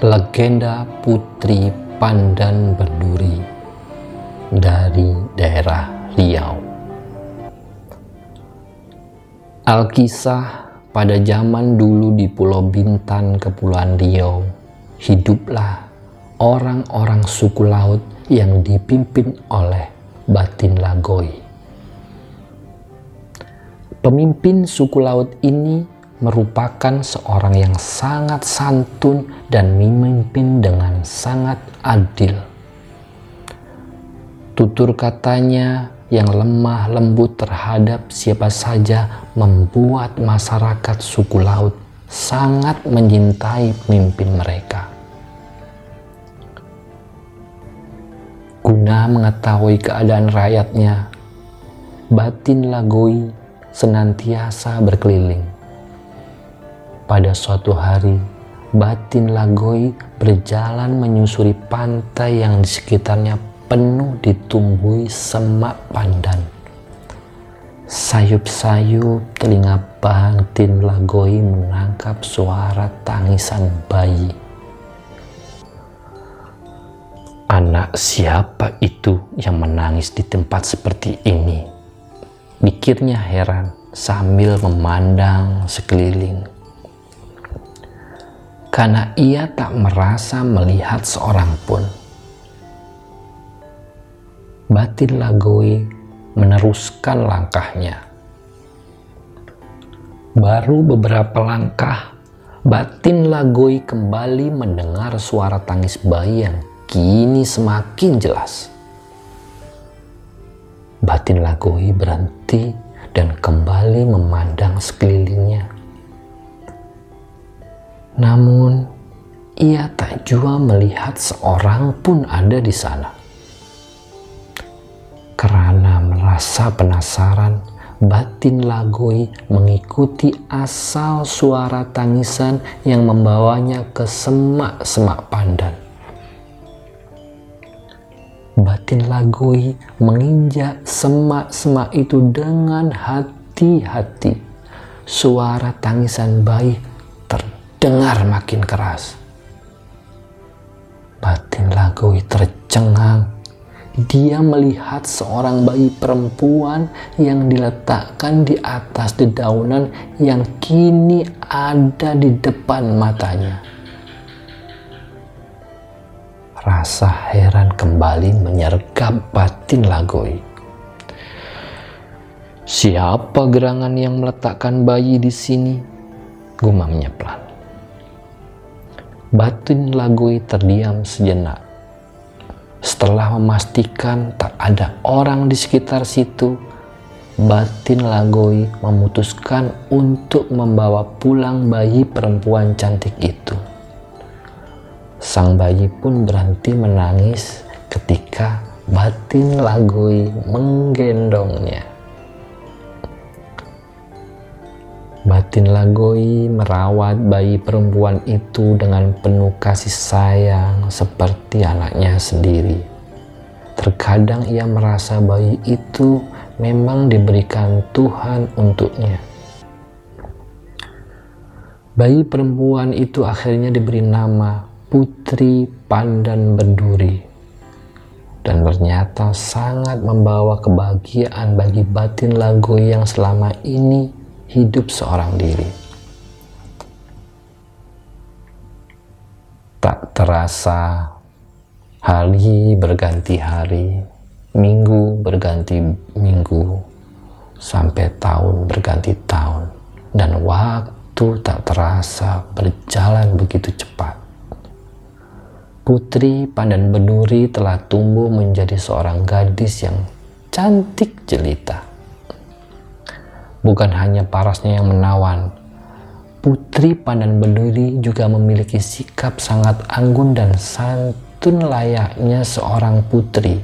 Legenda Putri Pandan Berduri dari daerah Riau. Alkisah pada zaman dulu di Pulau Bintan, Kepulauan Riau, hiduplah orang-orang suku laut yang dipimpin oleh Batin Lagoi. Pemimpin suku laut ini merupakan seorang yang sangat santun dan memimpin dengan sangat adil. Tutur katanya yang lemah lembut terhadap siapa saja membuat masyarakat suku laut sangat mencintai pemimpin mereka. Guna mengetahui keadaan rakyatnya, batin Lagoi senantiasa berkeliling pada suatu hari, batin Lagoi berjalan menyusuri pantai yang di sekitarnya penuh ditumbuhi semak pandan. Sayup-sayup telinga batin Lagoi menangkap suara tangisan bayi. Anak siapa itu yang menangis di tempat seperti ini? Pikirnya heran sambil memandang sekeliling karena ia tak merasa melihat seorang pun. Batin Lagoi meneruskan langkahnya. Baru beberapa langkah, batin Lagoi kembali mendengar suara tangis bayi yang kini semakin jelas. Batin Lagoi berhenti dan kembali memandang sekelilingnya. Namun, ia tak jua melihat seorang pun ada di sana. Karena merasa penasaran, batin Lagoi mengikuti asal suara tangisan yang membawanya ke semak-semak pandan. Batin Lagoi menginjak semak-semak itu dengan hati-hati. Suara tangisan bayi dengar makin keras. Batin Lagoi tercengang. Dia melihat seorang bayi perempuan yang diletakkan di atas dedaunan yang kini ada di depan matanya. Rasa heran kembali menyergap batin Lagoi. Siapa gerangan yang meletakkan bayi di sini? Gumamnya pelan. Batin Lagui terdiam sejenak. Setelah memastikan tak ada orang di sekitar situ, Batin Lagoi memutuskan untuk membawa pulang bayi perempuan cantik itu. Sang bayi pun berhenti menangis ketika Batin Lagoi menggendongnya. Batin Lagoi merawat bayi perempuan itu dengan penuh kasih sayang seperti anaknya sendiri. Terkadang ia merasa bayi itu memang diberikan Tuhan untuknya. Bayi perempuan itu akhirnya diberi nama Putri Pandan Berduri dan ternyata sangat membawa kebahagiaan bagi batin Lagoi yang selama ini hidup seorang diri. Tak terasa hari berganti hari, minggu berganti minggu, sampai tahun berganti tahun, dan waktu tak terasa berjalan begitu cepat. Putri Pandan Benduri telah tumbuh menjadi seorang gadis yang cantik jelita bukan hanya parasnya yang menawan. Putri Pandan Berduri juga memiliki sikap sangat anggun dan santun layaknya seorang putri.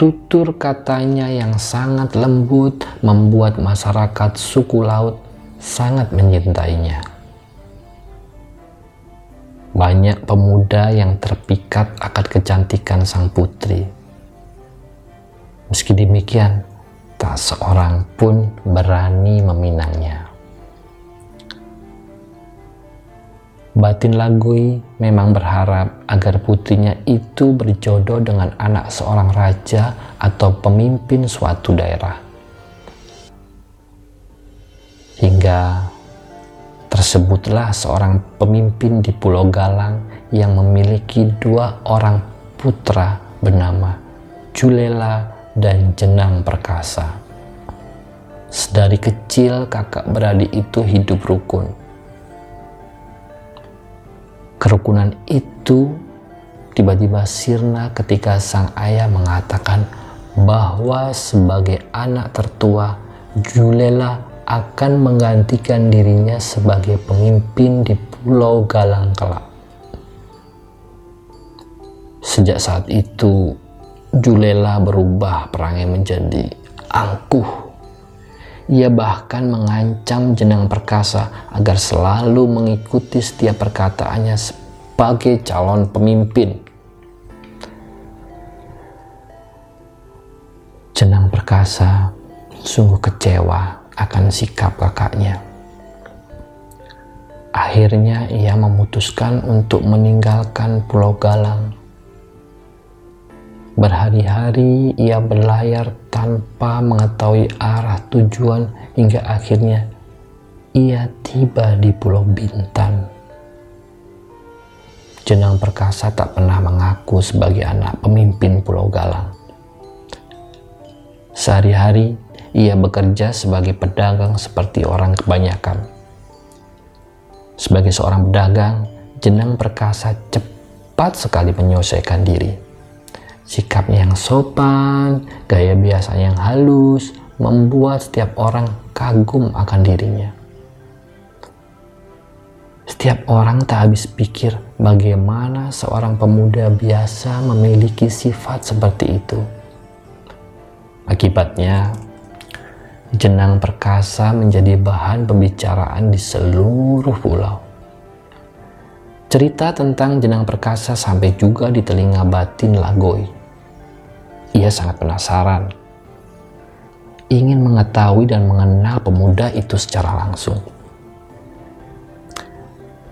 Tutur katanya yang sangat lembut membuat masyarakat suku laut sangat mencintainya. Banyak pemuda yang terpikat akan kecantikan sang putri. Meski demikian, tak seorang pun berani meminangnya. Batin Lagui memang berharap agar putrinya itu berjodoh dengan anak seorang raja atau pemimpin suatu daerah. Hingga tersebutlah seorang pemimpin di Pulau Galang yang memiliki dua orang putra bernama Julela dan Jenang Perkasa. Sedari kecil kakak beradik itu hidup rukun Kerukunan itu tiba-tiba sirna ketika sang ayah mengatakan bahwa sebagai anak tertua, Julela akan menggantikan dirinya sebagai pemimpin di Pulau Galang kelak. Sejak saat itu, Julela berubah perangai menjadi angkuh. Ia bahkan mengancam Jenang Perkasa agar selalu mengikuti setiap perkataannya sebagai calon pemimpin. Jenang Perkasa sungguh kecewa akan sikap kakaknya. Akhirnya ia memutuskan untuk meninggalkan Pulau Galang. Berhari-hari ia berlayar tanpa mengetahui arah tujuan hingga akhirnya ia tiba di Pulau Bintan. Jenang Perkasa tak pernah mengaku sebagai anak pemimpin Pulau Galang. Sehari-hari ia bekerja sebagai pedagang seperti orang kebanyakan. Sebagai seorang pedagang, Jenang Perkasa cepat sekali menyelesaikan diri. Sikapnya yang sopan, gaya biasa yang halus, membuat setiap orang kagum akan dirinya. Setiap orang tak habis pikir bagaimana seorang pemuda biasa memiliki sifat seperti itu. Akibatnya, jenang perkasa menjadi bahan pembicaraan di seluruh pulau. Cerita tentang jenang perkasa sampai juga di telinga batin Lagoi. Ia sangat penasaran, ingin mengetahui dan mengenal pemuda itu secara langsung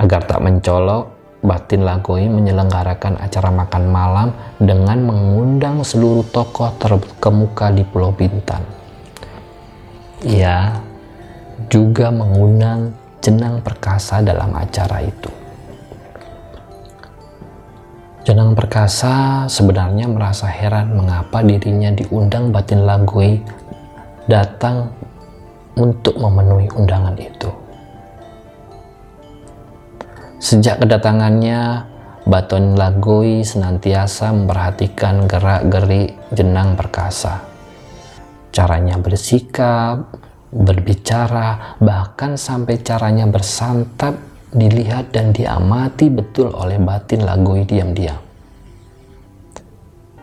Agar tak mencolok, Batin Lagoi menyelenggarakan acara makan malam dengan mengundang seluruh tokoh terkemuka di Pulau Bintan. Ia juga mengundang Jenang Perkasa dalam acara itu. Jenang Perkasa sebenarnya merasa heran mengapa dirinya diundang Batin Lagoi datang untuk memenuhi undangan itu. Sejak kedatangannya, Baton Lagoi senantiasa memperhatikan gerak-gerik jenang perkasa. Caranya bersikap, berbicara, bahkan sampai caranya bersantap dilihat dan diamati betul oleh batin Lagoi diam-diam.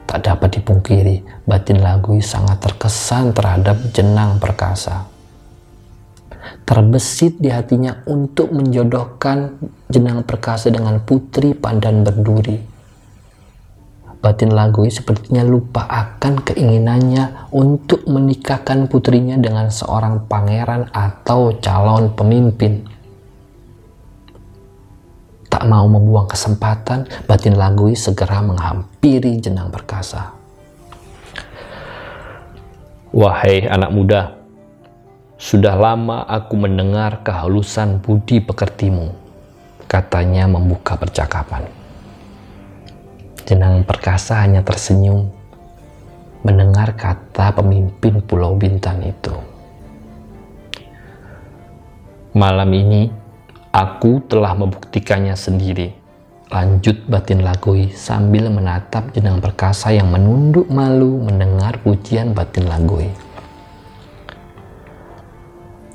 Tak dapat dipungkiri, batin Lagoi sangat terkesan terhadap jenang perkasa terbesit di hatinya untuk menjodohkan jenang perkasa dengan putri pandan berduri. Batin Lagoi sepertinya lupa akan keinginannya untuk menikahkan putrinya dengan seorang pangeran atau calon pemimpin. Tak mau membuang kesempatan, Batin Lagoi segera menghampiri jenang perkasa. Wahai anak muda, sudah lama aku mendengar kehalusan budi pekertimu, katanya membuka percakapan. Jenang perkasa hanya tersenyum mendengar kata pemimpin Pulau Bintan itu. Malam ini, aku telah membuktikannya sendiri. Lanjut batin lagoi sambil menatap jenang perkasa yang menunduk malu mendengar pujian batin lagoi.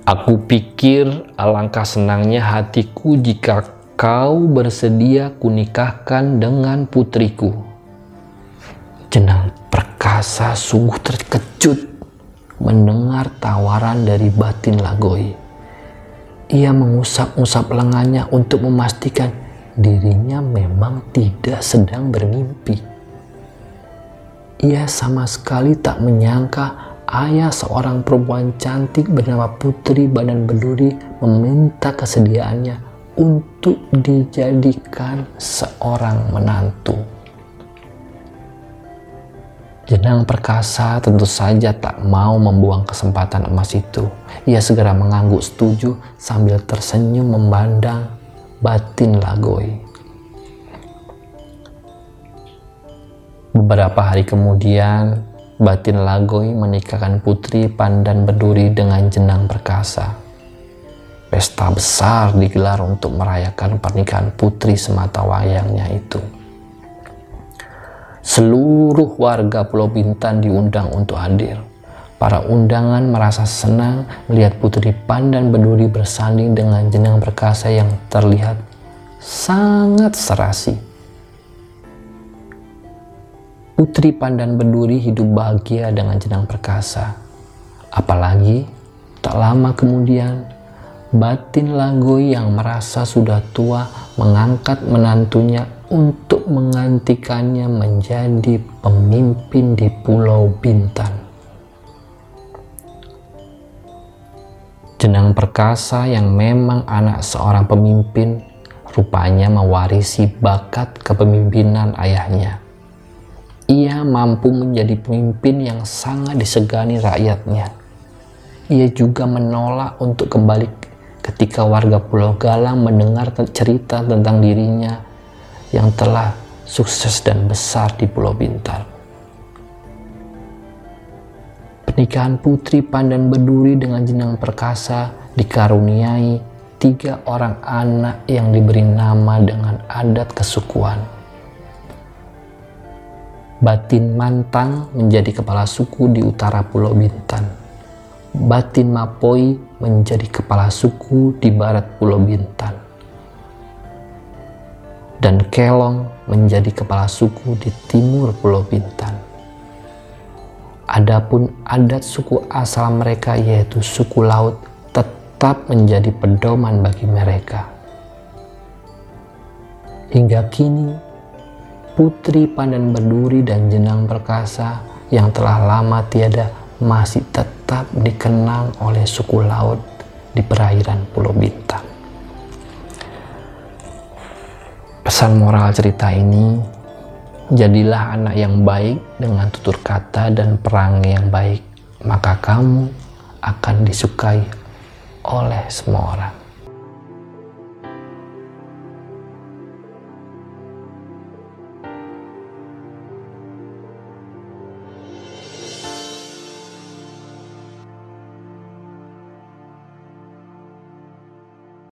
Aku pikir alangkah senangnya hatiku jika kau bersedia kunikahkan dengan putriku. Jenang perkasa sungguh terkejut mendengar tawaran dari batin Lagoi. Ia mengusap-usap lengannya untuk memastikan dirinya memang tidak sedang bermimpi. Ia sama sekali tak menyangka ayah seorang perempuan cantik bernama Putri Badan Berduri meminta kesediaannya untuk dijadikan seorang menantu. Jenang perkasa tentu saja tak mau membuang kesempatan emas itu. Ia segera mengangguk setuju sambil tersenyum memandang batin Lagoi. Beberapa hari kemudian, batin Lagoi menikahkan putri Pandan Berduri dengan Jenang Perkasa. Pesta besar digelar untuk merayakan pernikahan putri semata wayangnya itu. Seluruh warga Pulau Bintan diundang untuk hadir. Para undangan merasa senang melihat Putri Pandan Berduri bersanding dengan jenang perkasa yang terlihat sangat serasi. Putri Pandan Berduri hidup bahagia dengan jenang perkasa. Apalagi tak lama kemudian batin Lagoi yang merasa sudah tua mengangkat menantunya untuk menggantikannya menjadi pemimpin di Pulau Bintan. Jenang perkasa yang memang anak seorang pemimpin rupanya mewarisi bakat kepemimpinan ayahnya. Ia mampu menjadi pemimpin yang sangat disegani rakyatnya. Ia juga menolak untuk kembali ketika warga Pulau Galang mendengar cerita tentang dirinya yang telah sukses dan besar di Pulau Bintan. Pernikahan Putri Pandan Berduri dengan Jenang Perkasa dikaruniai tiga orang anak yang diberi nama dengan adat kesukuan. Batin Mantang menjadi kepala suku di utara Pulau Bintan. Batin Mapoi menjadi kepala suku di barat Pulau Bintan dan Kelong menjadi kepala suku di timur Pulau Bintan. Adapun adat suku asal mereka yaitu suku laut tetap menjadi pedoman bagi mereka. Hingga kini, Putri Pandan Berduri dan Jenang Perkasa yang telah lama tiada masih tetap dikenang oleh suku laut di perairan Pulau Bintang. Pesan moral cerita ini, jadilah anak yang baik dengan tutur kata dan perangai yang baik, maka kamu akan disukai oleh semua orang.